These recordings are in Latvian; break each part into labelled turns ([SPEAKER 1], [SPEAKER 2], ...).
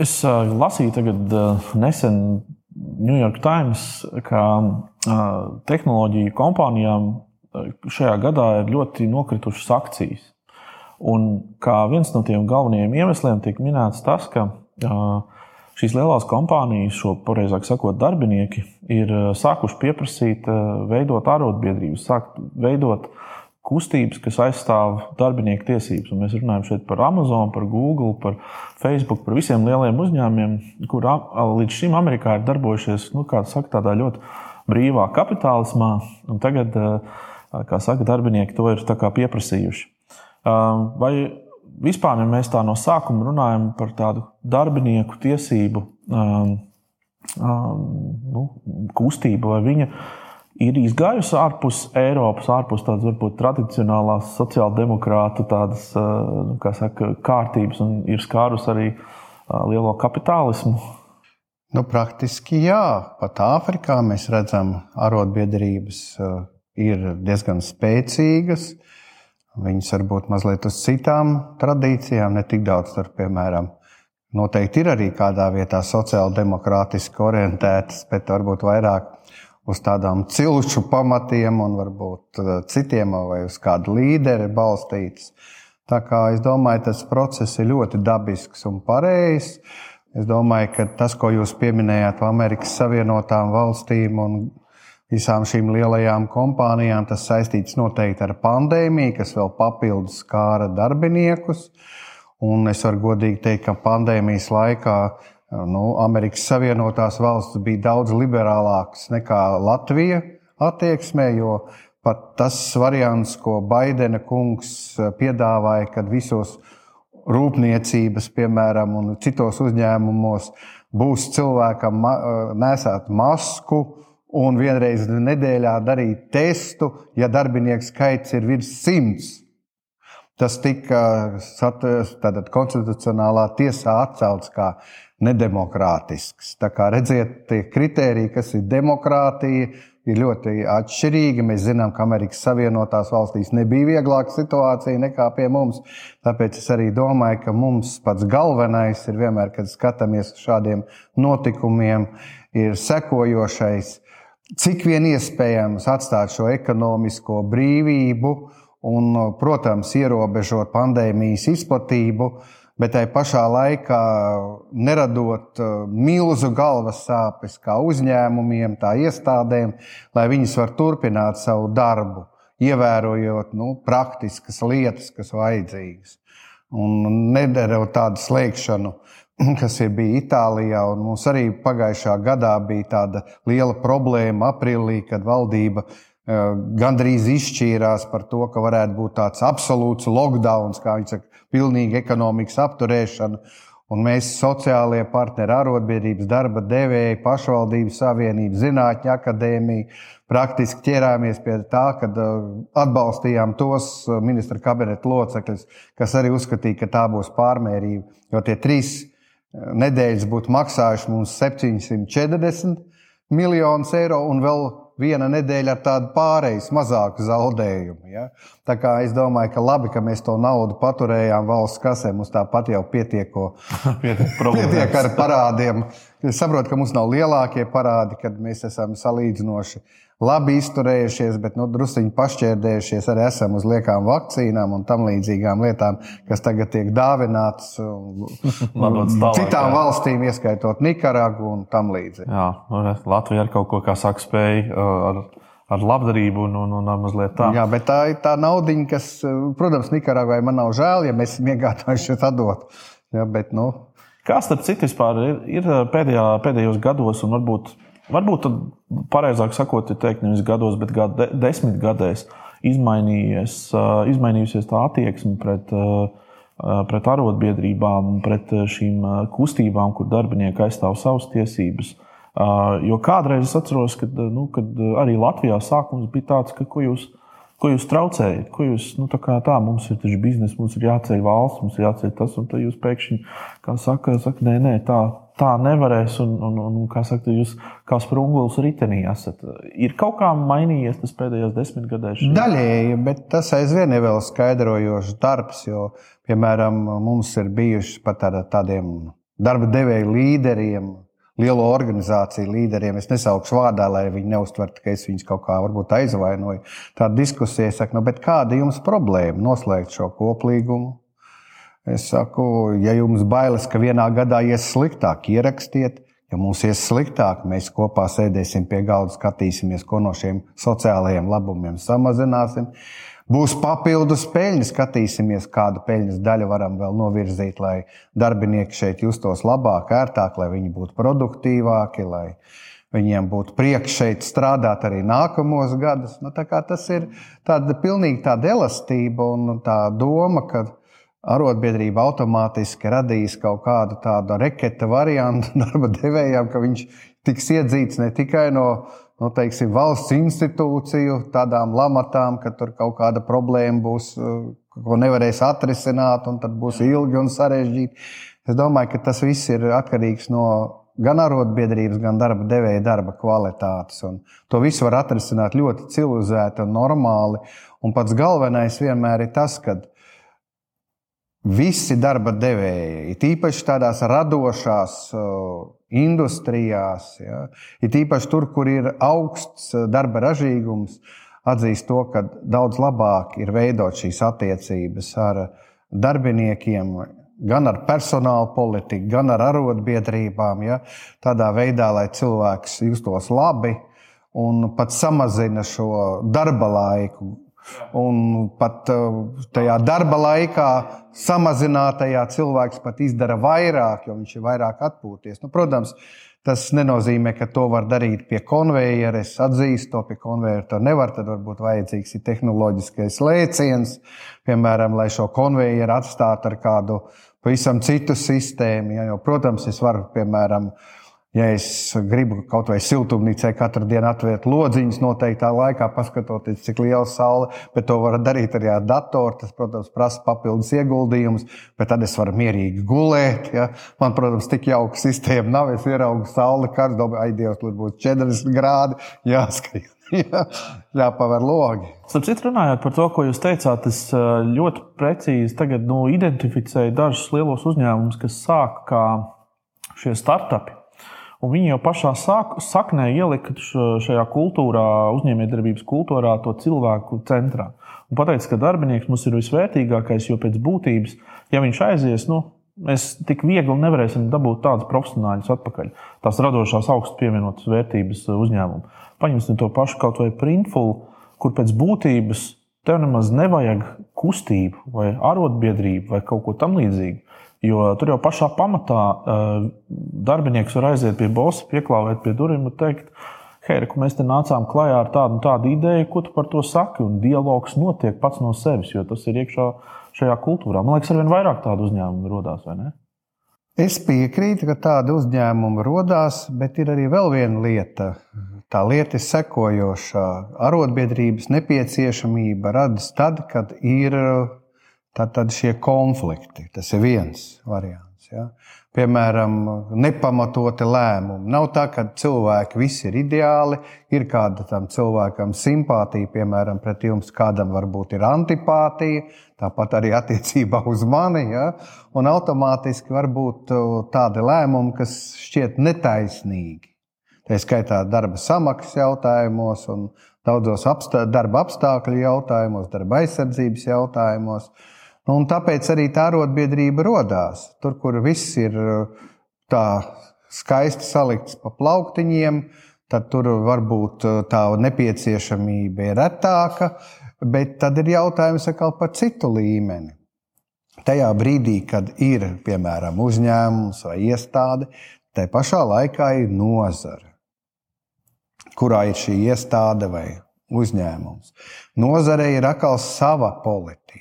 [SPEAKER 1] Es uh, lasīju tagad uh, nesen New York Times, ka uh, tehnoloģiju kompānijām šajā gadā ir ļoti nokritušas akcijas. Un kā viens no tiem galvenajiem iemesliem tiek minēts tas, ka šīs lielās kompānijas, šo pareizāk sakot, darbinieki, ir sākuši pieprasīt, veidot arotbiedrības, sākt veidot kustības, kas aizstāv darbinieku tiesības. Un mēs runājam šeit par Amazon, par Google, par Facebook, par visiem lieliem uzņēmumiem, kur līdz šim Amerikā ir darbojušies nu, saka, tādā ļoti brīvā kapitālismā. Tagad, kā saka, darbinieki to ir pieprasījuši. Vai vispār, ja mēs tā no sākuma runājam par tādu darbinieku tiesību nu, kustību, vai viņa ir izgājusi ārpus Eiropas, ārpus tādas varbūt tradicionālās sociāldemokrātu tādas, nu, saka, kārtības un ir skārus arī lielo kapitālismu.
[SPEAKER 2] Nu, praktiski jā, pat Āfrikā mēs redzam, ka arotbiedrības ir diezgan spēcīgas. Viņas varbūt mazliet uz citām tradīcijām, ne tik daudz tur, piemēram, noteikti ir arī kādā vietā sociāli demokrātiski orientētas, bet varbūt vairāk uz tādām cilšu pamatiem un varbūt uh, citiem vai uz kādu līderi balstītas. Tā kā es domāju, tas process ir ļoti dabisks un pareizs. Es domāju, ka tas, ko jūs pieminējāt Amerikas Savienotām valstīm un visām šīm lielajām kompānijām, tas saistīts noteikti ar pandēmiju, kas vēl papildus skāra darbiniekus. Un es varu godīgi teikt, ka pandēmijas laikā nu, Amerikas Savienotās valstis bija daudz liberālākas nekā Latvija attieksmē, jo pat tas variants, ko Baidena kungs piedāvāja, kad visos rūpniecības, piemēram, un citos uzņēmumos būs cilvēkam nesāt masku un vienreiz nedēļā darīt testu, ja darbinieku skaits ir virs simts. Tas tika tātad, konstitucionālā tiesā atcelts kā nedemokrātisks. Tā kā redziet, tie kriteriji, kas ir demokrātija, ir ļoti atšķirīgi. Mēs zinām, ka Amerikas Savienotās valstīs nebija vieglāka situācija nekā pie mums. Tāpēc es arī domāju, ka mums pats galvenais ir vienmēr, kad skatāmies uz šādiem notikumiem, ir sekojošais, cik vien iespējams atstāt šo ekonomisko brīvību un, protams, ierobežot pandēmijas izplatību bet tai pašā laikā neradot uh, milzu galvas sāpes kā uzņēmumiem, tā iestādēm, lai viņas var turpināt savu darbu, ievērojot nu, praktiskas lietas, kas vajadzīgas. Un nedarot tādu slēgšanu, kas bija Itālijā, mums arī pagājušā gadā bija tāda liela problēma aprīlī, kad valdība uh, gandrīz izšķīrās par to, ka varētu būt tāds absolūts lockdown, kā viņi saka, pilnīga ekonomikas apturēšana. Un mēs, sociālie partneri, arotbiedrības, darba devēji, pašvaldības savienība, zinātņu akadēmija, praktiski ķērāmies pie tā, ka atbalstījām tos ministra kabineta locekļus, kas arī uzskatīja, ka tā būs pārmērība. Jo tie trīs nedēļas būtu maksājuši mums 740 miljonus eiro un vēl viena nedēļa ar tādu pārejas mazāku zaudējumu. Ja? Tā kā es domāju, ka labi, ka mēs to naudu paturējām valsts kasē. Mums tāpat jau pietieko, pietiek ar parādiem. Es saprotu, ka mums nav lielākie parādi, kad mēs esam salīdzinoši labi izturējušies, bet nu, druskuļi pašķērdējušies arī esam uz liekām vakcīnām un tam līdzīgām lietām, kas tagad tiek dāvinātas citām valstīm, ieskaitot Nikaragu un tam līdzīgi.
[SPEAKER 1] Jā, nu, Latvija ar kaut ko, kā saka, spēj. Ar ar labdarību un, un, un mazliet tā.
[SPEAKER 2] Jā, bet tā ir tā nauda, kas, protams, Nikaragvai man nav žēl, ja mēs esam iegādājušies atdot. Ja, bet, nu.
[SPEAKER 1] Kā starp citu ir, ir pēdējā, pēdējos gados, un varbūt, varbūt pareizāk sakot, ir teikt nevis gados, bet gadu, de, desmit gadēs izmainījies, izmainījusies tā attieksme pret, pret arotbiedrībām, pret šīm kustībām, kur darbinieki aizstāv savas tiesības. Jo kādreiz es atceros, kad, nu, kad arī Latvijā sākums bija tāds, ka ko jūs, ko jūs traucējat, ko jūs nu, tā kā tā, mums ir taču biznesa, mums ir jāceļ valsts, mums ir jāceļ tas, un tad jūs pēkšņi, kā saka, saka nē, nē, tā, tā nevarēs, un, un, un kā saka, jūs kā sprungulis ritenī esat. Ir kaut kā mainījies tas pēdējos desmit gadēs?
[SPEAKER 2] Daļēji, bet tas aizvien ir vēl skaidrojošs darbs, jo, piemēram, mums ir bijuši pat ar tādiem darba devēju līderiem, lielo organizāciju līderiem. Es nesaukšu vārdā, lai viņi neuztvertu, ka es viņus kaut kā varbūt aizvainoju. Tāda diskusija saka, nu, kāda jums problēma noslēgt šo koplīgumu? Es saku, ja jums bailes, ka vienā gadā ies sliktāk, ierakstiet. Ja mums ies sliktāk, mēs kopā sēdēsim pie galda, skatīsimies, ko no šiem sociālajiem labumiem samazināsim. Būs papildus peļņa, skatīsimies, kādu peļņas daļu varam vēl novirzīt, lai darbinieki šeit justos labāk, ērtāk, lai viņi būtu produktīvāki, lai viņiem būtu prieks šeit strādāt arī nākamos gadus. Nu, tas ir tāda pilnīgi tāda elastība un tā doma, ka arotbiedrība automātiski radīs kaut kādu tādu reketa variantu darba devējām, ka viņš tiks iedzīts ne tikai no nu, teiksim, valsts institūciju, tādām lamatām, ka tur kaut kāda problēma būs, uh, ko nevarēs atrisināt, un tad būs ilgi un sarežģīti. Es domāju, ka tas viss ir atkarīgs no gan arotbiedrības, gan darba devēja darba kvalitātes. Un to visu var atrisināt ļoti civilizēti un normāli. Un pats galvenais vienmēr ir tas, ka visi darba devēji, it īpaši tādās radošās uh, industrijās, ja, it īpaši tur, kur ir augsts uh, darba ražīgums, atzīst to, ka daudz labāk ir veidot šīs attiecības ar darbiniekiem, gan ar personāla politiku, gan ar arotbiedrībām, ja, tādā veidā, lai cilvēks justos labi un pat samazina šo darba laiku Un pat uh, tajā darba laikā samazinātajā cilvēks pat izdara vairāk, jo viņš ir vairāk atpūties. Nu, protams, tas nenozīmē, ka to var darīt pie konveijera. Es atzīstu, to pie konveijera to nevar. Tad varbūt vajadzīgs ir tehnoloģiskais lēciens, piemēram, lai šo konveieru atstātu ar kādu pavisam citu sistēmu. Ja, jo, protams, es varu, piemēram, Ja es gribu kaut vai siltumnīcai katru dienu atvērt lodziņus noteiktā laikā, paskatoties, cik liela saule, bet to var darīt arī ar datoru. Tas, protams, prasa papildus ieguldījumus, bet tad es varu mierīgi gulēt. Ja? Man, protams, tik jauka sistēma nav. Es ieraugu sauli, kāds domā, ai, Dievs, tur būs 40 grādi, jāskrien. Jā, jāpaver logi.
[SPEAKER 1] Starp citu, runājot par to, ko jūs teicāt, es ļoti precīzi tagad, nu, identificēju dažus lielos uzņēmumus, kas sāk kā šie startupi Un viņi jau pašā sāk, saknē ielika šajā kultūrā, uzņēmējdarbības kultūrā, to cilvēku centrā. Un pateica, ka darbinieks mums ir visvērtīgākais, jo pēc būtības, ja viņš aizies, nu, mēs tik viegli nevarēsim dabūt tādus profesionāļus atpakaļ. Tās radošās augstu pievienotas vērtības uzņēmumu. Paņemsim to pašu kaut vai printfulu, kur pēc būtības tev nemaz nevajag kustību vai arotbiedrību vai kaut ko tamlīdzīgu. Jo tur jau pašā pamatā uh, darbinieks var aiziet pie bosa, pieklāvēt pie durvīm un teikt, hei, ka mēs te nācām klajā ar tādu, tādu ideju, ko tu par to saki. Un dialogs notiek pats no sevis, jo tas ir iekšā šajā kultūrā. Man liekas, arvien vairāk tādu uzņēmumu radās, vai ne?
[SPEAKER 2] Es piekrītu, ka tāda uzņēmuma radās, bet ir arī vēl viena lieta. Tā lieta ir sekojoša. Arotbiedrības nepieciešamība radas tad, kad ir Tad, tad šie konflikti, tas ir viens variants. Ja? Piemēram, nepamatoti lēmumi. Nav tā, ka cilvēki visi ir ideāli, ir kāda tam cilvēkam simpātija, piemēram, pret jums, kādam varbūt ir antipātija, tāpat arī attiecībā uz mani. Ja? Un automātiski var būt tādi lēmumi, kas šķiet netaisnīgi. Tā skaitā darba samaksas jautājumos daudzos apstā, darba apstākļu jautājumos, darba aizsardzības jautājumos. Nu, un tāpēc arī tā arotbiedrība radās. Tur, kur viss ir tā skaisti salikts pa plauktiņiem, tad tur varbūt uh, tā nepieciešamība ir retāka, bet tad ir jautājums par citu līmeni. Tajā brīdī, kad ir piemēram uzņēmums vai iestāde, tai pašā laikā ir nozare, kurā ir šī iestāde vai uzņēmums. Nozarei ir atkal sava politika.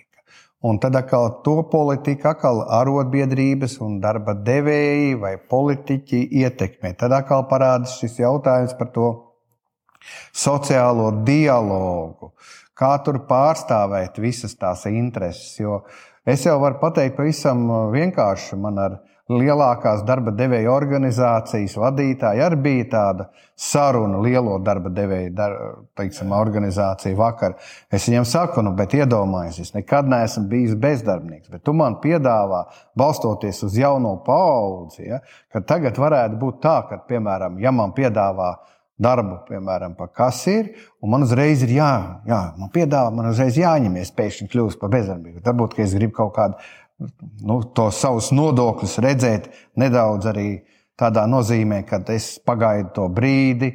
[SPEAKER 2] Un tad atkal to politiku atkal arotbiedrības un darba devēji vai politiķi ietekmē. Tad atkal parādās šis jautājums par to sociālo dialogu, kā tur pārstāvēt visas tās intereses. Jo es jau varu pateikt pavisam vienkārši, man ar lielākās darba devēja organizācijas vadītāji arī bija tāda saruna, lielo darba devēju dar, teiksim, organizāciju vakar. Es viņiem saku, nu, bet iedomājieties, es nekad neesmu bijis bezdarbnieks, bet tu man piedāvā, balstoties uz jauno paudzi, ja, ka tagad varētu būt tā, ka, piemēram, ja man piedāvā darbu, piemēram, par kasīru, un man uzreiz ir jā, jā man piedāvā, man uzreiz jāņemies, pēkšņi kļūst par bezdarbnieku. Varbūt, ka es gribu kaut kādu nu, tos savus nodokļus redzēt nedaudz arī tādā nozīmē, ka es pagaidu to brīdi,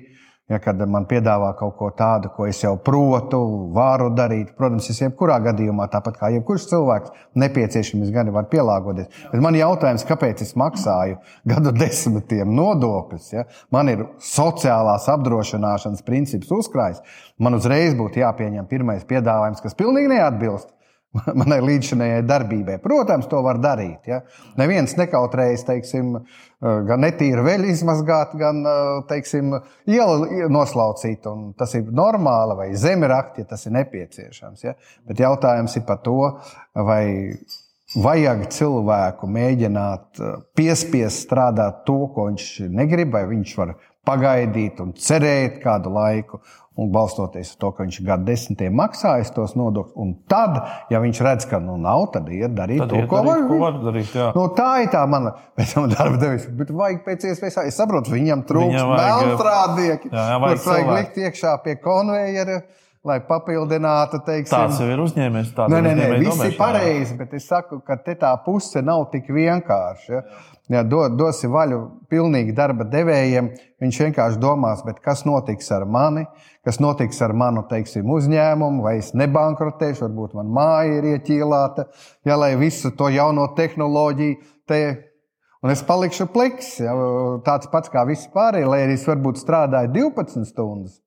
[SPEAKER 2] ja, kad man piedāvā kaut ko tādu, ko es jau protu, varu darīt. Protams, es jebkurā gadījumā, tāpat kā jebkurš cilvēks, nepieciešams gan var pielāgoties. Bet man ir jautājums, kāpēc es maksāju gadu desmitiem nodokļus? Ja? Man ir sociālās apdrošināšanas princips uzkrājis. Man uzreiz būtu jāpieņem pirmais piedāvājums, kas pilnīgi neatbilst manai līdzinējai darbībai. Protams, to var darīt. Ja? Neviens nekautrējas, teiksim, gan netīru veļu izmazgāt, gan teiksim, ielu noslaucīt. Tas ir normāli, vai zemi rakt, ja tas ir nepieciešams. Ja? Bet jautājums ir par to, vai vajag cilvēku mēģināt piespiest strādāt to, ko viņš negrib, vai viņš var pagaidīt un cerēt kādu laiku un balstoties uz to, ka viņš gadu desmitiem maksājis tos nodokļus. Un tad, ja viņš redz, ka nu, nav, tad ir darīt
[SPEAKER 1] Tad
[SPEAKER 2] to,
[SPEAKER 1] iet
[SPEAKER 2] ko
[SPEAKER 1] darīt,
[SPEAKER 2] var.
[SPEAKER 1] ko var darīt, jā.
[SPEAKER 2] Nu, tā ir tā mana darba devējs. Bet vajag pēc iespējas, es saprotu, viņam trūkst melnstrādnieki, kurus vajag likt iekšā pie konveijera, lai papildinātu, teiksim,
[SPEAKER 1] Tāds jau ir uzņēmējs.
[SPEAKER 2] Nē, nē, nē viss ir pareizi, bet es saku, ka te tā puse nav tik vienkārša. Ja? Ja do, dosi vaļu pilnīgi darba devējiem, viņš vienkārši domās, kas notiks ar mani, kas notiks ar manu teiksim, uzņēmumu, vai es nebankrotēšu, varbūt man māja ir ieķīlāta, ja, lai visu to jauno tehnoloģiju te. Un es palikšu pliks, ja, tāds pats kā visi pārējie, lai arī es varbūt strādāju 12 stundas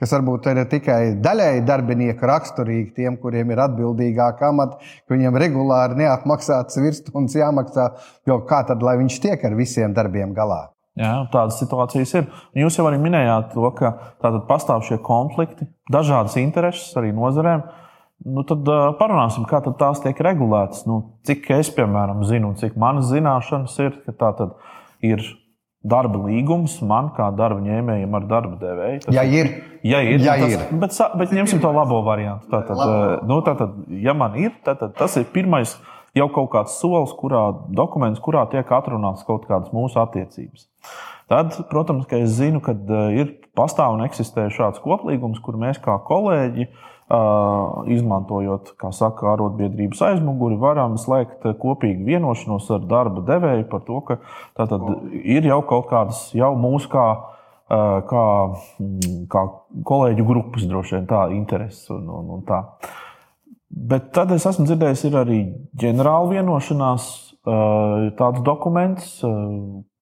[SPEAKER 2] kas varbūt ir tikai daļai darbinieku raksturīgi, tiem, kuriem ir atbildīgāka amata, ka viņiem regulāri neatmaksātas virsstundas jāmaksā, jo kā tad, lai viņš tiek ar visiem darbiem galā?
[SPEAKER 1] Jā, tādas situācijas ir. Jūs jau arī minējāt to, ka tātad pastāv šie konflikti, dažādas intereses arī nozarēm. Nu, tad parunāsim, kā tad tās tiek regulētas. Nu, cik es, piemēram, zinu, un cik manas zināšanas ir, ka tā tad ir darba līgums man kā darba ņēmējam ar darba devēju. Tas
[SPEAKER 2] Ja ir,
[SPEAKER 1] Ja ir,
[SPEAKER 2] Ja
[SPEAKER 1] tas,
[SPEAKER 2] ir.
[SPEAKER 1] Bet, bet ņemsim to labo variantu. Tātad,
[SPEAKER 2] Labo.
[SPEAKER 1] nu, tātad, ja man ir, tad, tad tas ir pirmais jau kaut kāds solis, kurā dokuments, kurā tiek atrunāts kaut kādas mūsu attiecības. Tad, protams, ka es zinu, ka ir pastāv un eksistē šāds koplīgums, kur mēs kā kolēģi, ā, izmantojot, kā saka, arotbiedrības aizmuguri, varam slēgt kopīgu vienošanos ar darba devēju par to, ka tātad, ir jau kaut kādas jau mūsu kā kā, mm, kā kolēģu grupas, droši vien tā intereses un, un, un tā. Bet tad es esmu dzirdējis, ir arī ģenerāla vienošanās, tāds dokuments,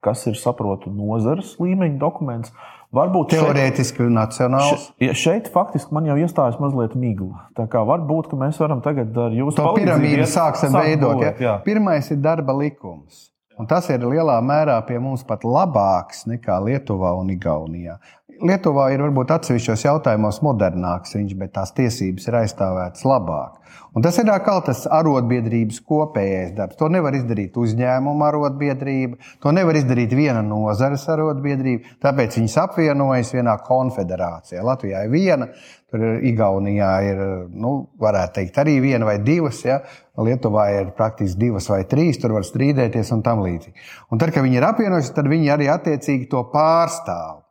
[SPEAKER 1] kas ir, saprotu, nozares līmeņa dokuments. Varbūt šeit,
[SPEAKER 2] teorētiski nacionāls.
[SPEAKER 1] še- šeit faktiski man jau iestājas mazliet migla. Tā kā varbūt ka mēs varam tagad ar jūsu
[SPEAKER 2] To piramīdu sāksim veidot.
[SPEAKER 1] būvēt,
[SPEAKER 2] Ja? Pirmais ir darba likums. Un tas ir lielā mērā pie mums pat labāks nekā Lietuvā un Igaunijā. Lietuvā ir varbūt atsevišķos jautājumos modernāks viņš, bet tās tiesības ir aizstāvētas labāk. Un tas ir atkal tas arotbiedrības kopējais darbs. To nevar izdarīt uzņēmuma arotbiedrība, to nevar izdarīt viena nozares arotbiedrība. Tāpēc viņas apvienojas vienā konfederācijā. Latvijā ir viena, tur ir Igaunijā ir, nu, varētu teikt, arī viena vai divas. Ja? Lietuvā ir praktiski divas vai trīs, tur var strīdēties un tam līdzīgi. Un tad, kad viņi ir apvienojušies, tad viņi arī attiecīgi to pārstāv.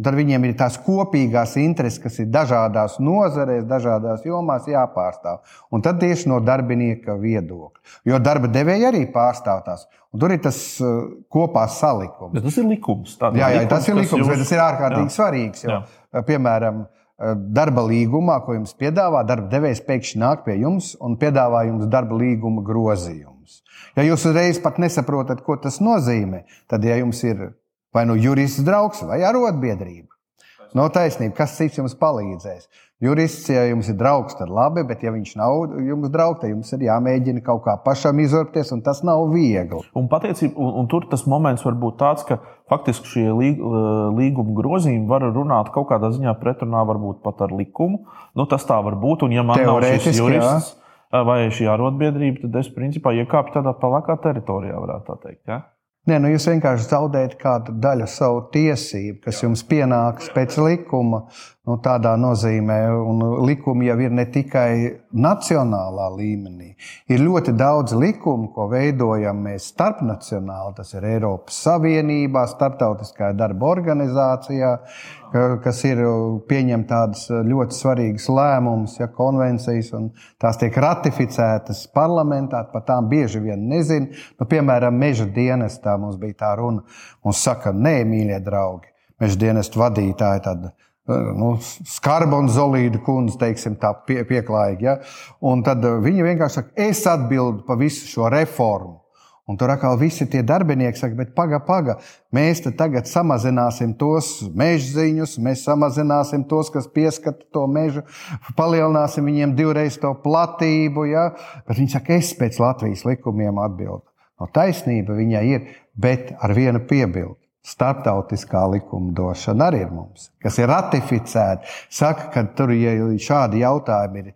[SPEAKER 2] Tad viņiem ir tās kopīgās intereses, kas ir dažādās nozarēs, dažādās jomās jāpārstāv. Un tad tieši no darbinieka viedokļa. Jo darba devēja arī pārstāv tās. Un tur ir tas uh, kopā salikums.
[SPEAKER 1] Bet tas ir likums.
[SPEAKER 2] Jā, jā, tas ir likums,
[SPEAKER 1] jūs-
[SPEAKER 2] bet tas ir ārkārtīgi
[SPEAKER 1] Jā.
[SPEAKER 2] svarīgs. Jo,
[SPEAKER 1] Jā.
[SPEAKER 2] piemēram, darba līgumā, ko jums piedāvā, darba devējs pēkšņi nāk pie jums un piedāvā jums darba līguma grozījumus. Ja jūs uzreiz pat nesaprotat, ko tas nozīmē, tad, ja jums ir vai nu jurists draugs vai arotbiedrība, no taisnība, kas cits jums palīdzēs? Jurists, ja jums ir draugs, tad labi, bet ja viņš nav jums draugs, tad jums ir jāmēģina kaut kā pašam izurpties, un tas nav viegli.
[SPEAKER 1] Un, patiecība, un, un tur tas moments var būt tāds, ka faktiski šie lī- līguma grozījumi var runāt kaut kādā ziņā pretrunā varbūt pat ar likumu. Nu, tas tā var būt. Un, ja man nav šis
[SPEAKER 2] Teorētiski,
[SPEAKER 1] jurists, vai šī arotbiedrība, tad es principā iekāpu tādā pelēkā teritorijā, varētu tā teikt. Ja?
[SPEAKER 2] Nē, nu jūs vienkārši zaudējat kādu daļu savu tiesību, kas jums pienāks pēc likuma. Nu, tādā nozīmē, un likumi jau ir ne tikai nacionālā līmenī. Ir ļoti daudz likumu, ko veidojam mēs starpnacionāli. Tas ir Eiropas Savienībā, Startautiskajā darba organizācijā, kas ir pieņem tādas ļoti svarīgas lēmumus, ja konvencijas, un tās tiek ratificētas parlamentā, par tām bieži vien nezinu. Nu, piemēram, meža dienestā mums bija tā runa. Mums saka, nē, mīļie draugi, meža dienestu vadītāji. Tāda, nu, skarba un zelīta kundze, teiksim, tā pie, pieklājīgi. Ja? Un tad viņa vienkārši saka, es atbildu par visu šo reformu. Un tur atkal visi tie darbinieki saka, bet paga, paga, mēs tagad samazināsim tos mežziņus, mēs samazināsim tos, kas pieskata to mežu, palielināsim viņiem divreiz to platību. Ja? Bet viņi saka, es pēc Latvijas likumiem atbildu. No taisnība viņai ir, bet ar vienu piebildu. Startautiskā likumdošana arī ir mums, kas ir ratificēta. Saka, ka tur ja šādi jautājumi ir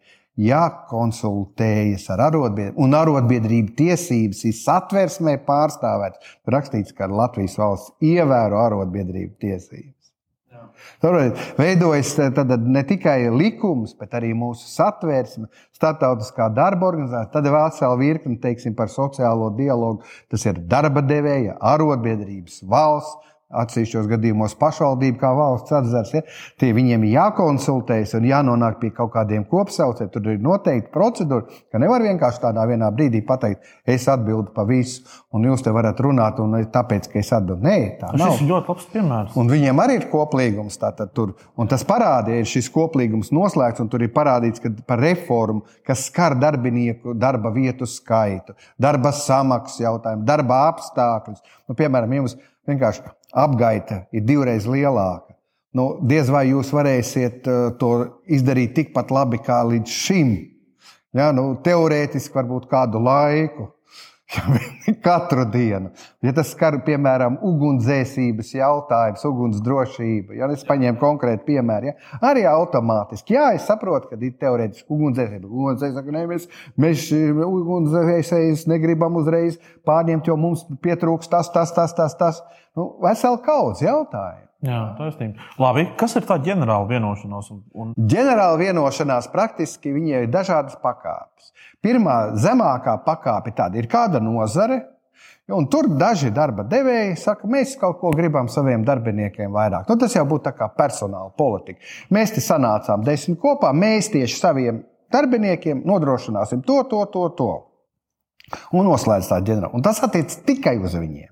[SPEAKER 2] jākonsultējas ar arotbiedrību, un arotbiedrību tiesības ir satversmē pārstāvētas. Rakstīts, ka Latvijas valsts ievēro arotbiedrību tiesības. Veidojas ne tikai likums, bet arī mūsu satvērsme, starptautiskā darba organizācija. Tad ir vesela virkne teiksim, par sociālo dialogu. Tas ir darba devēja, arotbiedrības, valsts atsevišķos gadījumos pašvaldība kā valsts atzars, ja, tie viņiem ir jākonsultējas un jānonāk pie kaut kādiem kopsaucējiem. Tur ir noteikti procedūra, ka nevar vienkārši tādā vienā brīdī pateikt, es atbildu par visu, un jūs te varat runāt, un tāpēc, ka es atbildu. Nē, tā
[SPEAKER 1] nu, nav. Tas ir ļoti labs piemērs.
[SPEAKER 2] Un viņiem arī ir koplīgums. Tur, un tas parādīja, ir šis koplīgums noslēgts, un tur ir parādīts, ka par reformu, kas skar darbinieku darba vietu skaitu, darba samaksas jautājumu, darba apstākļus. Nu, piemēram, jums vienkārši apgaita ir divreiz lielāka. Nu, diez vai jūs varēsiet uh, to izdarīt tikpat labi kā līdz šim. Ja, nu, teorētiski, varbūt kādu laiku, Katru dienu. Ja tas skar, piemēram, ugunsdzēsības jautājums, ugunsdrošību, ja es paņēmu konkrētu piemēru, ja, arī automātiski. Jā, es saprotu, ka ir teorētiski ugunsdzēsība. Ugunsdzēsība saka, ne, mēs, mēs ugunsdzēsējus negribam uzreiz pārņemt, jo mums pietrūks tas, tas, tas, tas. tas. Nu, vesela kaudz jautājumu.
[SPEAKER 1] Jā, taisnība. Labi, kas ir tā ģenerāla vienošanās? Un...
[SPEAKER 2] Ģenerāla vienošanās praktiski viņai ir dažādas pakāpes. Pirmā zemākā pakāpe tāda ir kāda nozare. Un tur daži darba devēji saka, mēs kaut ko gribam saviem darbiniekiem vairāk. Nu, tas jau būtu tā kā personāla politika. Mēs te sanācām desmit kopā, mēs tieši saviem darbiniekiem nodrošināsim to, to, to, to. Un noslēdz tā ģenerāla. Un tas attiecas tikai uz viņiem.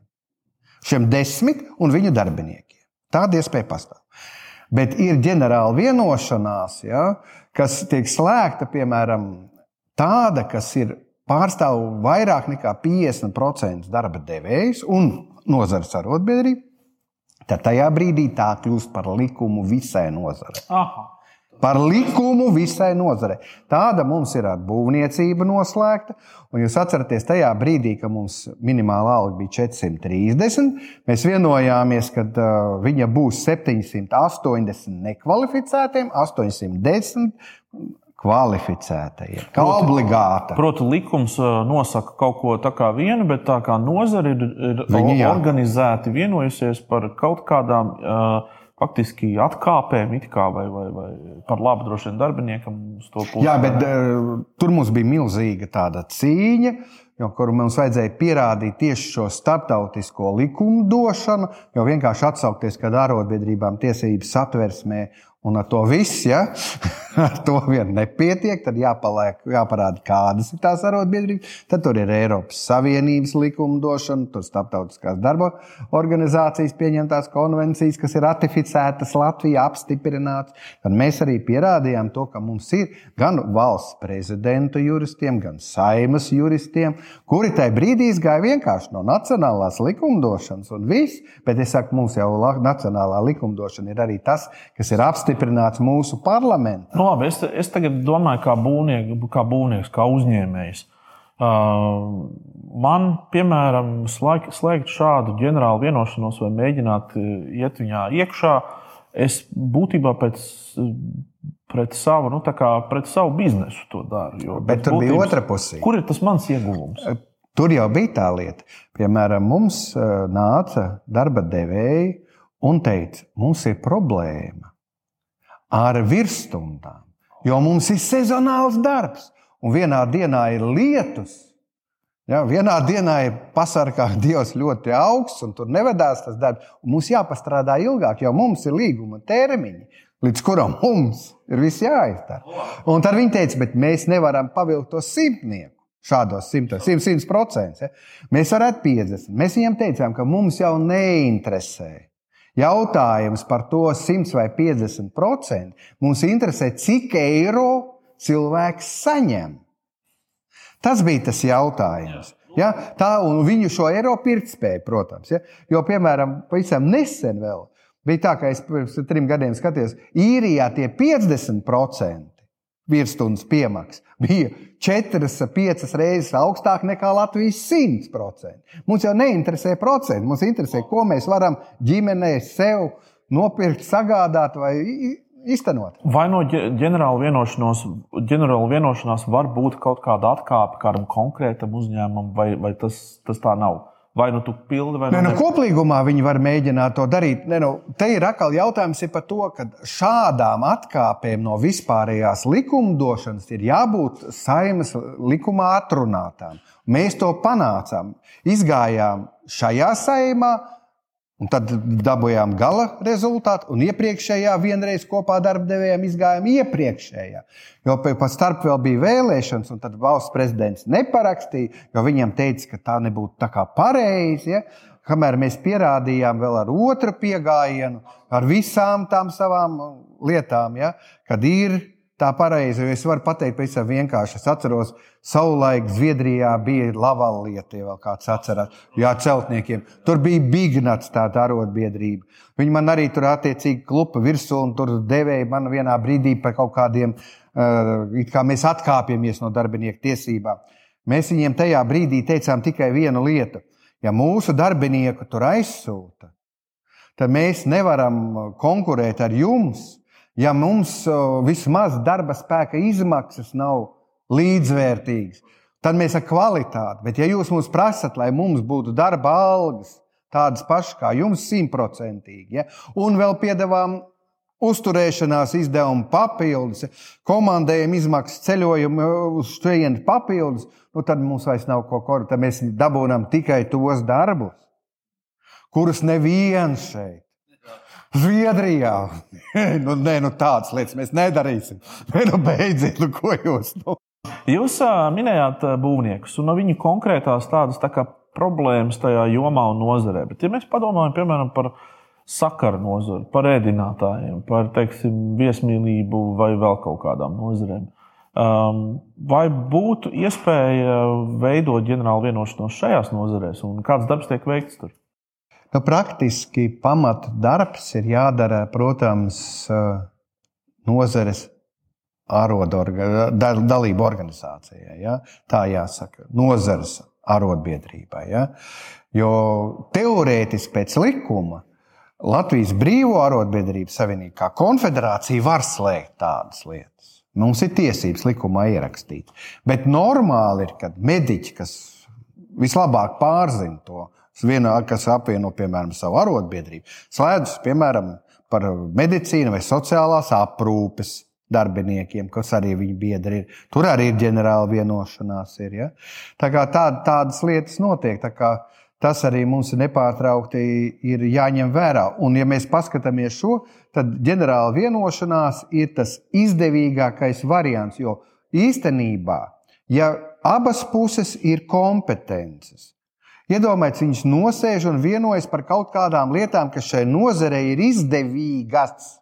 [SPEAKER 2] Šiem desmit un viņu darbiniekiem. Tāda iespēja pastāv. Bet ir ģenerāla vienošanās, ja, kas tiek slēgta, piemēram, tāda, kas ir pārstāv vairāk nekā 50% darba devējs un nozares arotbiedrība, tad tajā brīdī tā kļūst par likumu visai nozarei. Par likumu visai nozarei. Tāda mums ir ar būvniecību noslēgta. Un jūs atceraties, tajā brīdī, kad mums minimālā alga bija 430, mēs vienojāmies, ka uh, viņa būs 780 nekvalificētiem, 810 kvalificētajiem. Kā proti, obligāta.
[SPEAKER 1] Proti, likums nosaka kaut ko tādu vienu, bet tā kā nozare ir, ir Viņi, organizēti vienojusies par kaut kādām. Uh, faktiski atkāpēm, kā, vai, vai, vai par labu droši vien darbiniekam.
[SPEAKER 2] Jā, bet uh, tur mums bija milzīga tāda cīņa. Jo, kur mums vajadzēja pierādīt tieši šo starptautisko likumdošanu, jo vienkārši atsaukties, kad arotbiedrībām tiesības satversmē Un ar to viss, ja ar to vien nepietiek, tad jāpaliek, jāparāda, kādas ir tās arotbiedrības. Tad tur ir Eiropas Savienības likumdošana, tur starptautiskās darba organizācijas pieņemtās konvencijas, kas ir ratificētas Latvijā, apstiprinātas. Tad mēs arī pierādījām to, ka mums ir gan valsts prezidenta juristiem, gan saimas juristiem, kuri tajā brīdī izgāja vienkārši no nacionālās likumdošanas un viss. Bet es saku, mums jau nacionālā likumdošana ir arī tas, kas ir apstiprināts mūsu parlamentā.
[SPEAKER 1] Nu, labi, es, es tagad domāju, kā, būvniek, kā būvnieks, kā uzņēmējs. Uh, man, piemēram, slēgt, slēgt šādu ģenerālu vienošanos vai mēģināt uh, iet viņā iekšā, es būtībā pēc uh, pret savu, nu, pret savu biznesu to dara. Jo,
[SPEAKER 2] Bet tur būtības, bija otra puse.
[SPEAKER 1] Kur ir tas mans ieguvums?
[SPEAKER 2] Tur jau bija tā lieta. Piemēram, mums nāca darba devēji un teica, mums ir problēma ar virsstundām, jo mums ir sezonāls darbs, un vienā dienā ir lietus. Ja, vienā dienā ir pasargā Dievs ļoti augsts, un tur nevedās tas darbs. Mums jāpastrādā ilgāk, jo mums ir līguma termiņi, līdz kuram mums ir viss jāizdara. Un tad viņi teica, bet mēs nevaram pavilkt to simtnieku. Šādos 100, 100, 100%. Ja? Mēs varētu 50. Mēs viņiem teicām, ka mums jau neinteresē. Jautājums par to 100 vai 50%. Mums interesē, cik eiro cilvēks saņem. Tas bija tas jautājums. Ja? Tā, un viņu šo eiro pirktspēju, protams. Ja? Jo, piemēram, pavisam nesen vēl bija tā, ka es pirms trim gadiem skatījos, īrijā tie 50% virsstundas piemaksas bija 4-5 reizes augstāk nekā Latvijas 100%. Mums jau neinteresē procenti, mums interesē, ko mēs varam ģimenei sev nopirkt, sagādāt vai iztenot.
[SPEAKER 1] Vai no ģenerāla vienošanās, ģenerāla vienošanās var būt kaut kāda atkāpe kādam konkrētam uzņēmumam, vai, vai tas, tas tā nav? Vai nu tu pildi, vai
[SPEAKER 2] ne? Nu, koplīgumā viņi var mēģināt to darīt. Ne, nu, te ir atkal jautājums ir par to, ka šādām atkāpēm no vispārējās likumdošanas ir jābūt saimas likumā atrunātām. Mēs to panācām. Izgājām šajā saimā, Un tad dabūjām gala rezultātu, un iepriekšējā vienreiz kopā darbdevējiem izgājām iepriekšējā. Jo pēc tam vēl bija vēlēšanas, un tad valsts prezidents neparakstīja, jo viņam teica, ka tā nebūtu tā kā pareizi. Ja? Kamēr mēs pierādījām vēl ar otru piegājienu, ar visām tām savām lietām, ja? kad ir tā pareizi. Es varu pateikt, pavisam vienkārši. Es atceros, savulaik Zviedrijā bija lavāla lieta, ja vēl kāds atcerās. Jā, celtniekiem. Tur bija Bignats, tāda arotbiedrība. Viņi man arī tur attiecīgi klupa virsū un tur devēja man vienā brīdī par kaut kādiem, uh, kā mēs atkāpjamies no darbinieku tiesībām. Mēs viņiem tajā brīdī teicām tikai vienu lietu. Ja mūsu darbinieku tur aizsūta, tad mēs nevaram konkurēt ar jums, ja mums vismaz darba spēka izmaksas nav līdzvērtīgas, tad mēs ar kvalitāti. Bet, ja jūs mums prasat, lai mums būtu darba algas tādas pašas kā jums, simtprocentīgi, ja, un vēl piedāvājam uzturēšanās izdevumu papildus, komandējuma izmaksas ceļojumu uz šejienu papildus, nu tad mums vairs nav ko korģēt. Tad mēs dabūjam tikai tos darbus, kurus neviens šeit Zviedrijā. nu, nē, nu tādas lietas mēs nedarīsim. Nē, nu beidziet, nu ko jūs. Nu.
[SPEAKER 1] Jūs minējāt būvniekus un no viņu konkrētās tādas tā kā, problēmas tajā jomā un nozarē. Bet, ja mēs padomājam piemēram par sakaru nozari, par ēdinātājiem, par teiksim, viesmīlību vai vēl kaut kādām nozarēm, vai būtu iespēja veidot ģenerālu vienošanos šajās nozarēs un kāds darbs tiek veikts tur?
[SPEAKER 2] Nu, praktiski pamata darbs ir jādara, protams, nozares arodorga, dalību organizācijai. Ja? Tā jāsaka, nozares arotbiedrībai. Ja? Jo teorētiski pēc likuma Latvijas Brīvo arotbiedrību savienība kā konfederācija var slēgt tādas lietas. Mums ir tiesības likumā ierakstīt. Bet normāli ir, kad mediķi, kas vislabāk pārzina to, vienā, kas apvieno, piemēram, savu arotbiedrību, slēdzas, piemēram, par medicīnu vai sociālās aprūpes darbiniekiem, kas arī viņa biedri ir. Tur arī ir ģenerāla vienošanās. Ir, ja? Tā kā tā, tādas lietas notiek. Tas arī mums nepārtraukti ir jāņem vērā. Un, ja mēs paskatāmies šo, tad ģenerāla vienošanās ir tas izdevīgākais variants. Jo īstenībā, ja abas puses ir kompetences, Iedomājieties, viņš nosēž un vienojas par kaut kādām lietām, kas šai nozarei ir izdevīgas,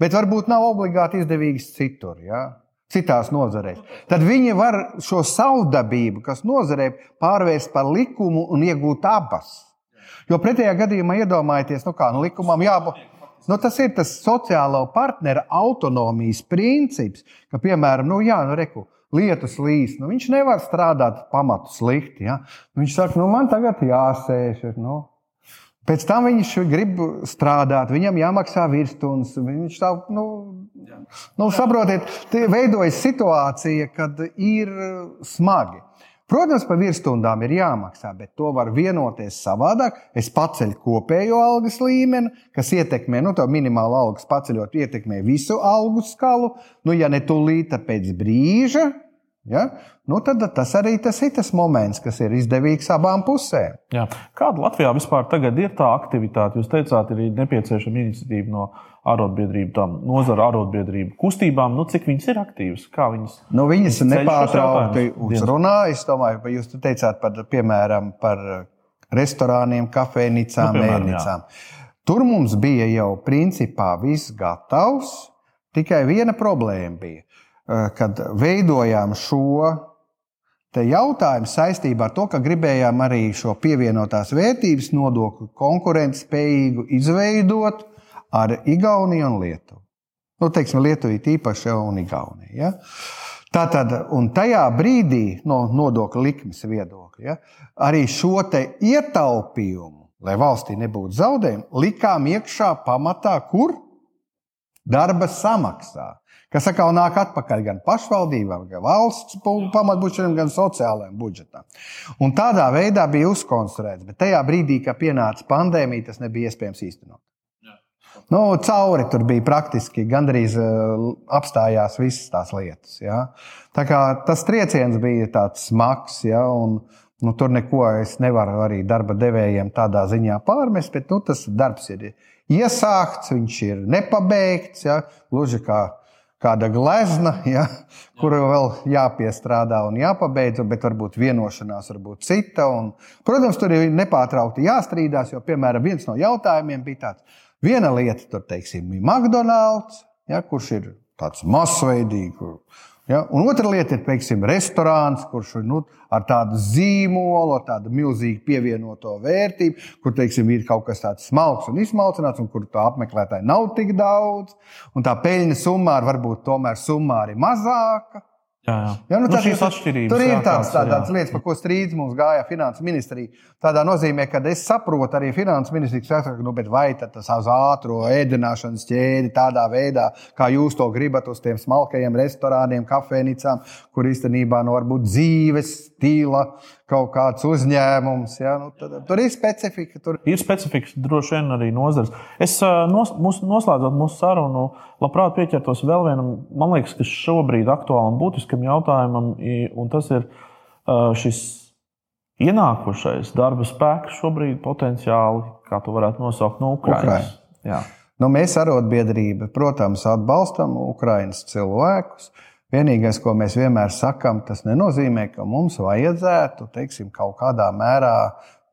[SPEAKER 2] bet varbūt nav obligāti izdevīgas citur. Ja? Citās nozarēs. Tad viņi var šo savdabību, kas nozarē, pārvērst par likumu un iegūt abas. Jo pretējā gadījumā iedomājieties, nu kā nu, likumam jābūt. Nu, tas ir tas sociālo partneru autonomijas princips, ka, piemēram, nu, jā, nu, reku, lietus līs. Nu, viņš nevar strādāt pamatu slikti. Ja? Viņš saka, nu, man tagad jāsēž. Nu. Pēc tam viņš grib strādāt, viņam jāmaksā virsstundas. Viņš tā, nu, nu, saprotiet, veidojas situācija, kad ir smagi. Protams, par virsstundām ir jāmaksā, bet to var vienoties savādāk. Es paceļu kopējo algas līmeni, kas ietekmē, nu, to minimālo algas paceļot, ietekmē visu algu skalu. Nu, ja ne tūlīt, tad pēc brīža Ja? Nu, tad tas arī tas ir tas moments, kas ir izdevīgs abām pusēm.
[SPEAKER 1] Jā. Kāda Latvijā vispār ir tā aktivitāte? Jūs teicāt, ir nepieciešama iniciatīva no arotbiedrību, tām nozara arotbiedrību kustībām. Nu, cik viņas ir aktīvas? Kā viņas,
[SPEAKER 2] nu, viņas nepārtraukti uzrunā. Es domāju, ka jūs teicāt par, piemēram, par restorāniem, kafejnīcām, nu, mēnīcām. Tur mums bija jau principā viss gatavs, tikai viena problēma bija Eh, kad veidojām šo jautājumu saistībā ar to, ka gribējām arī šo pievienotās vērtības nodokli konkurētspējīgu izveidot ar Igauniju un Lietuvu. Nu, teiksim, Lietuva ir īpaši un Igaunija. Ja? Tātad, un tajā brīdī, no nodokļa likmes viedokļa, ja, arī šo ietaupījumu, lai valstī nebūtu zaudējumi, likām iekšā pamatā, kur darba samaksā kas atkal nāk atpakaļ gan pašvaldībām, gan valsts pamatbudžetam, gan sociālajiem budžetam. Un tādā veidā bija uzkonstruēts, bet tajā brīdī, kad pienāca pandēmija, tas nebija iespējams īstenot. Nu, cauri tur bija praktiski gandrīz uh, apstājās visas tās lietas. Ja? Tā kā tas trieciens bija tāds smags, ja? un nu, tur neko es nevaru arī darba devējiem tādā ziņā pārmest, bet nu, tas darbs ir iesākts, viņš ir nepabeigts. Ja? Gluži kā kāda glezna, ja, kuru vēl jāpiestrādā un jāpabeidz, bet varbūt vienošanās var būt cita. Un, protams, tur ir nepārtraukti jāstrīdās, jo, piemēram, viens no jautājumiem bija tāds, viena lieta, tur, teiksim, ir McDonald's, ja, kurš ir tāds masveidīgs. Ja? Un otra lieta ir, teiksim, restorāns, kurš ir nu, ar tādu zīmolu, ar tādu milzīgu pievienoto vērtību, kur, teiksim, ir kaut kas tāds smalks un izsmalcināts, un kur to apmeklētāju nav tik daudz, un tā peļņa summa varbūt tomēr summa ir mazāka.
[SPEAKER 1] Jā, jā. jā nu, nu, šīs atšķirības.
[SPEAKER 2] Tur ir tādas, tādas lietas, par ko strīds mums gāja finanses ministrija. Tādā nozīmē, ka es saprotu arī finanses ministriju, ka nu, vai tas uz ātrā ēdināšanas ķēdi tādā veidā, kā jūs to gribat, uz tiem smalkajiem restorāniem, kafejnīcām, kur īstenībā no nu, varbūt dzīves stila kaut kāds uzņēmums. Ja? Nu, tad, tur ir specifika. Tur
[SPEAKER 1] ir specifika droši vien arī nozars. Es nos, mūs, noslēdzot mūsu sarunu, labprāt pieķertos vēl vienam, man liekas, kas šobrīd aktuālam būtiskam jautājumam, un tas ir šis ienākušais darba spēks šobrīd potenciāli, kā to varētu nosaukt, no Ukrainas.
[SPEAKER 2] Nu, mēs, arotbiedrība, protams, atbalstam Ukraiņas cilvēkus. Uh, Vienīgais, ko mēs vienmēr sakām, tas nenozīmē, ka mums vajadzētu teiksim, kaut kādā mērā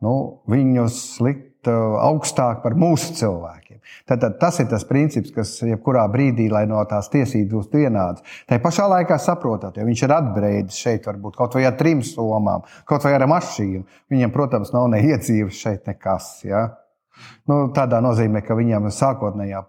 [SPEAKER 2] nu, viņus likt uh, augstāk par mūsu cilvēkiem. Tātad tas ir tas princips, kas jebkurā brīdī, lai no tās tiesības būtu vienādas. Tā pašā laikā saprotat, ja viņš ir atbrīvojis šeit, varbūt kaut vai ar trim somām, kaut vai ar mašīnu, viņam, protams, nav ne iedzīves šeit nekas. Ja? Nu, tādā nozīmē, ka viņam sākotnējā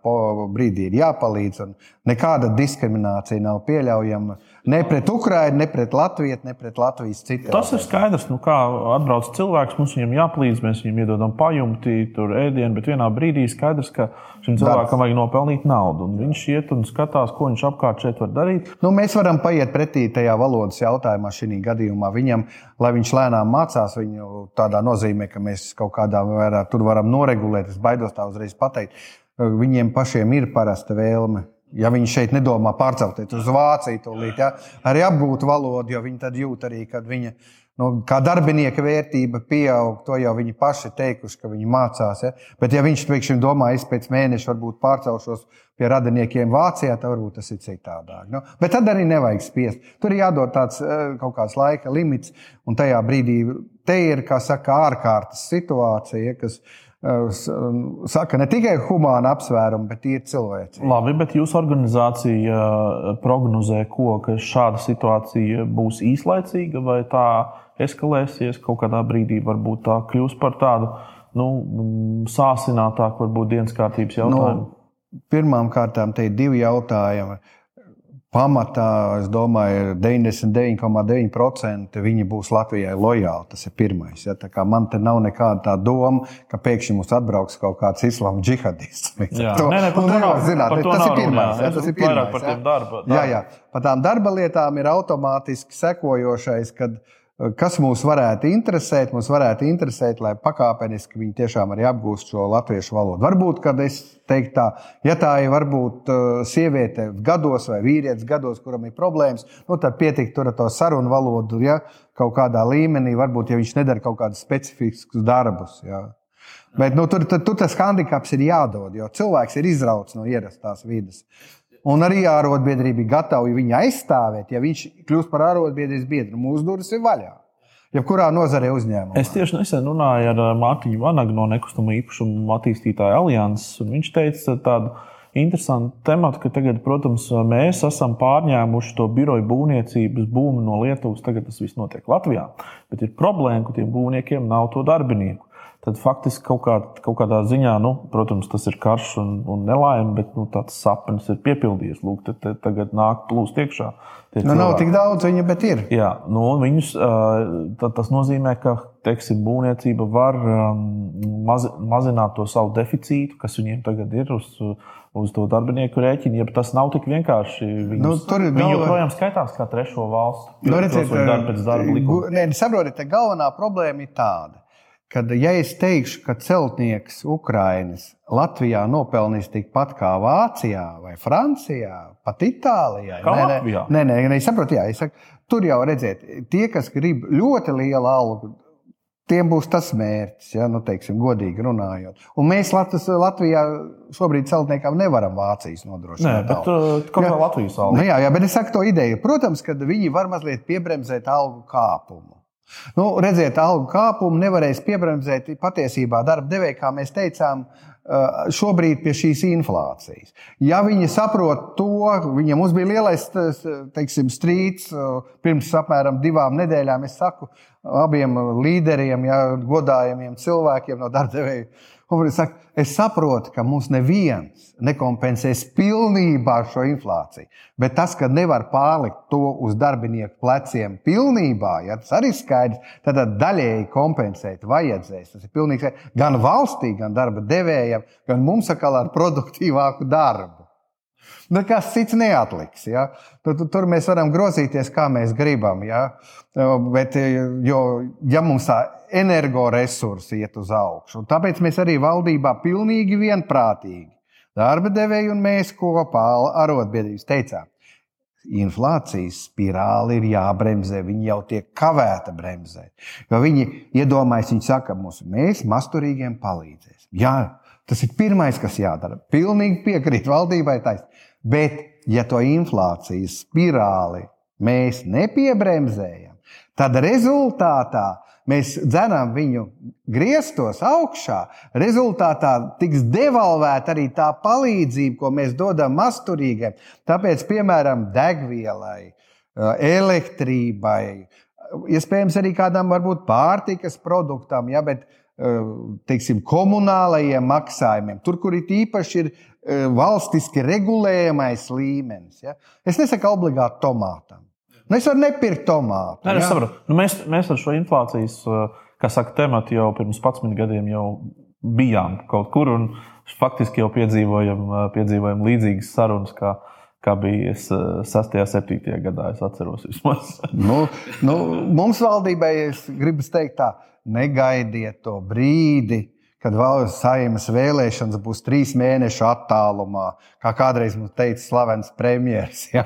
[SPEAKER 2] brīdī ir jāpalīdz, un nekāda diskriminācija nav pieļaujama ne pret Ukraiņu, ne pret Latviju, ne pret Latvijas citu.
[SPEAKER 1] Tas ir skaidrs, nu, kā atbrauc cilvēks, mums viņam jāpalīdz, mēs viņam iedodam pajumti, tur ēdienu, bet vienā brīdī skaidrs, ka šim cilvēkam vajag nopelnīt naudu. Viņš iet un skatās, ko viņš apkārt šeit var darīt.
[SPEAKER 2] Nu, mēs varam paiet pretī tajā valodas jautājumā, šī gadījumā viņam, lai viņš lēnām mācās, viņu tādā nozīmē, ka mēs kaut kādā veidā tur varam noregulēt. Es baidos tā uzreiz pateikt. Viņiem pašiem ir parasta vēlme Ja viņi šeit nedomā pārcelties uz Vāciju, tūlīt, ja, arī apgūt valodu, jo viņi tad jūt arī, kad viņa nu, kā darbinieka vērtība pieaug. To jau viņi paši teikuši, ka viņi mācās. Ja. Bet, ja viņš pēkšņi domā, es pēc mēneša varbūt pārcelšos pie radiniekiem Vācijā, tad varbūt tas ir citādāk. Nu, bet tad arī nevajag spiest. Tur ir jādod tāds eh, kaut kāds laika limits, un tajā brīdī te ir, kā saka, ārkārtas situācija, kas saka ne tikai humāna apsvērumi, bet ir cilvēci.
[SPEAKER 1] Labi, bet jūsu organizācija prognozē, ko, ka šāda situācija būs īslaicīga vai tā eskalēsies kaut kādā brīdī, varbūt tā kļūs par tādu nu, sāsinātāku, varbūt dienas kārtības jautājumu?
[SPEAKER 2] Nu, pirmām kārtām te ir divi jautājumi. Pamatā, es domāju, 99,9% viņi būs Latvijai lojāli. Tas ir pirmais. Ja? Man te nav nekāda tā doma, ka pēkšņi mums atbrauks kaut kāds islāma džihadists.
[SPEAKER 1] Jā, to, nē, nē, nu, nevar zināt.
[SPEAKER 2] Tas ir pirmais.
[SPEAKER 1] Ja? Tas ir pirmais. Par tiem darba, darba.
[SPEAKER 2] Jā, jā. Par tām darba lietām ir automātiski sekojošais, kad Kas mūs varētu interesēt? Mums varētu interesēt, lai pakāpeniski viņi tiešām arī apgūst šo latviešu valodu. Varbūt, kad es teiktu, tā, ja tā ir varbūt uh, sieviete gados vai vīrietis gados, kuram ir problēmas, nu, tad pietiktu ar to sarunu valodu, ja kaut kādā līmenī, varbūt, ja viņš nedara kaut kādus specifiskus darbus. Ja. Bet nu, tur, tur, tur tas handicaps ir jādod, jo cilvēks ir izrauts no ierastās vidas. Un arī ārotbiedrība ir gatava viņu aizstāvēt, ja viņš kļūst par ārotbiedrības biedru. Mūsu durvis ir vaļā. Jebkurā nozarē uzņēmumā.
[SPEAKER 1] Es tieši nesen runāju ar Mārtiņu Vanagu no Nekustamo īpašumu attīstītāju alianses. Viņš teica tādu interesantu tematu, ka tagad, protams, mēs esam pārņēmuši to biroju būvniecības būmu no Lietuvas. Tagad tas viss notiek Latvijā. Bet ir problēma, ka tiem būvniekiem nav to darbinieku tad faktiski kaut, kā, kaut kādā ziņā, nu, protams, tas ir karš un, un nelaime, bet nu, tāds sapnis ir piepildījies. Lūk, tad, tad tagad nāk plūst iekšā.
[SPEAKER 2] Nu, cilvēki. nav tik daudz viņa, bet ir.
[SPEAKER 1] Jā, nu, viņus, tas nozīmē, ka teiksim, būvniecība var maz, mazināt to savu deficītu, kas viņiem tagad ir uz, uz to darbinieku rēķinu. Ja tas nav tik vienkārši, viņus, nu, tur viņi galva... joprojām skaitās kā trešo valstu.
[SPEAKER 2] Nu, redziet, darba pēc darba likuma. Nē, saprotiet, galvenā problēma ir tāda kad ja es teikšu, ka celtnieks Ukrainas Latvijā nopelnīs tikpat kā Vācijā vai Francijā, pat Itālijā,
[SPEAKER 1] nē, Latvijā.
[SPEAKER 2] nē, nē, nē, saprotu, jā, saku, tur jau redziet, tie, kas grib ļoti lielu algu, tiem būs tas mērķis, ja, nu, teiksim, godīgi runājot. Un mēs Latvijas, Latvijā šobrīd celtniekam nevaram Vācijas nodrošināt.
[SPEAKER 1] Nē, bet uh, kaut kā Latvijas alga.
[SPEAKER 2] Nu, jā, jā, bet es saku to ideju. Protams, ka viņi var mazliet piebremzēt algu kāpumu. Nu, redziet, algu kāpumu nevarēs piebremzēt patiesībā darba devēja, kā mēs teicām, šobrīd pie šīs inflācijas. Ja viņi saprot to, viņam bija lielais teiksim, strīds pirms apmēram divām nedēļām, es saku abiem līderiem, ja, godājumiem cilvēkiem no darba devēja Saka, es saprotu, ka mums neviens nekompensēs pilnībā šo inflāciju. Bet tas, ka nevar pārlikt to uz darbinieku pleciem pilnībā, ja, tas arī skaidrs. Tad daļēji kompensēt vajadzēs. Tas ir pilnīgi gan valstī, gan darba devējiem, gan mums atkal ar produktīvāku darbu. Nekas cits neatliks. Ja? Tur, tur mēs varam grozīties, kā mēs gribam. Ja? Bet, jo, ja mums tā energoresursi iet uz augšu, tāpēc mēs arī valdībā pilnīgi vienprātīgi, darba devēji un mēs kopā arotbiedrības teicām, inflācijas spirāli ir jābremzē. Viņi jau tiek kavēta bremzēt. Jo viņi iedomājas, viņi saka, mums, mēs masturīgiem palīdzēsim. Jā, tas ir pirmais, kas jādara. Pilnīgi piekrīt valdībai taisnībai. Bet, ja to inflācijas spirāli mēs nepiebremzējam, tad rezultātā mēs dzenam viņu griestos augšā. Rezultātā tiks devalvēta arī tā palīdzība, ko mēs dodam masturīgiem. Tāpēc, piemēram, degvielai, elektrībai, iespējams, arī kādam varbūt pārtikas produktam, ja, bet teiksim, komunālajiem maksājumiem, tur, kur ir īpaši ir E, valstiski regulējamais līmenis. Ja? Es nesaku obligāti tomātam. Nu, es varu nepirkt tomātu.
[SPEAKER 1] Nē, ja? nu, mēs, mēs ar šo inflācijas, e, kā saka, tematu jau pirms 11 gadiem jau bijām kaut kur un faktiski jau piedzīvojam, piedzīvojam līdzīgas sarunas. Kā, kā bija 6. un 7. gadā. Es atceros,
[SPEAKER 2] nu, nu, mums valdībai, es gribu teikt, tā, negaidiet to brīdi, kad valsts saimnes vēlēšanas būs trīs mēnešu attālumā, kā kādreiz mums teica slavens premjerministrs. Ja?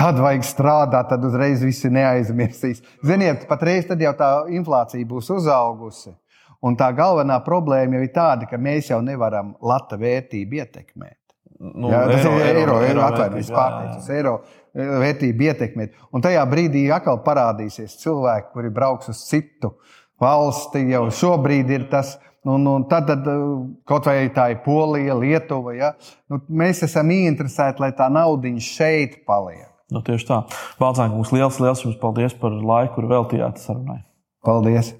[SPEAKER 2] Tad vajag strādāt, tad uzreiz visi neaizmirsīs. Ziniet, patreiz jau tā inflācija būs uzaugusi. Un tā galvenā problēma jau ir tāda, ka mēs jau nevaram lata vērtību ietekmēt. Nu, jā, tas eiro, ir eiro, eiro atvainojiet, pārteicis, eiro vērtību ietekmēt. Un tajā brīdī atkal parādīsies cilvēki, kuri brauks uz citu valsti. Jau šobrīd ir tas, Un, un tad, tad kaut vai tā ir Polija, Lietuva, ja? nu, mēs esam ieinteresēti, lai tā naudiņa šeit paliek.
[SPEAKER 1] Nu, tieši tā. Valdzēns, mums liels, liels jums paldies par laiku, kur veltījāt sarunai.
[SPEAKER 2] Paldies!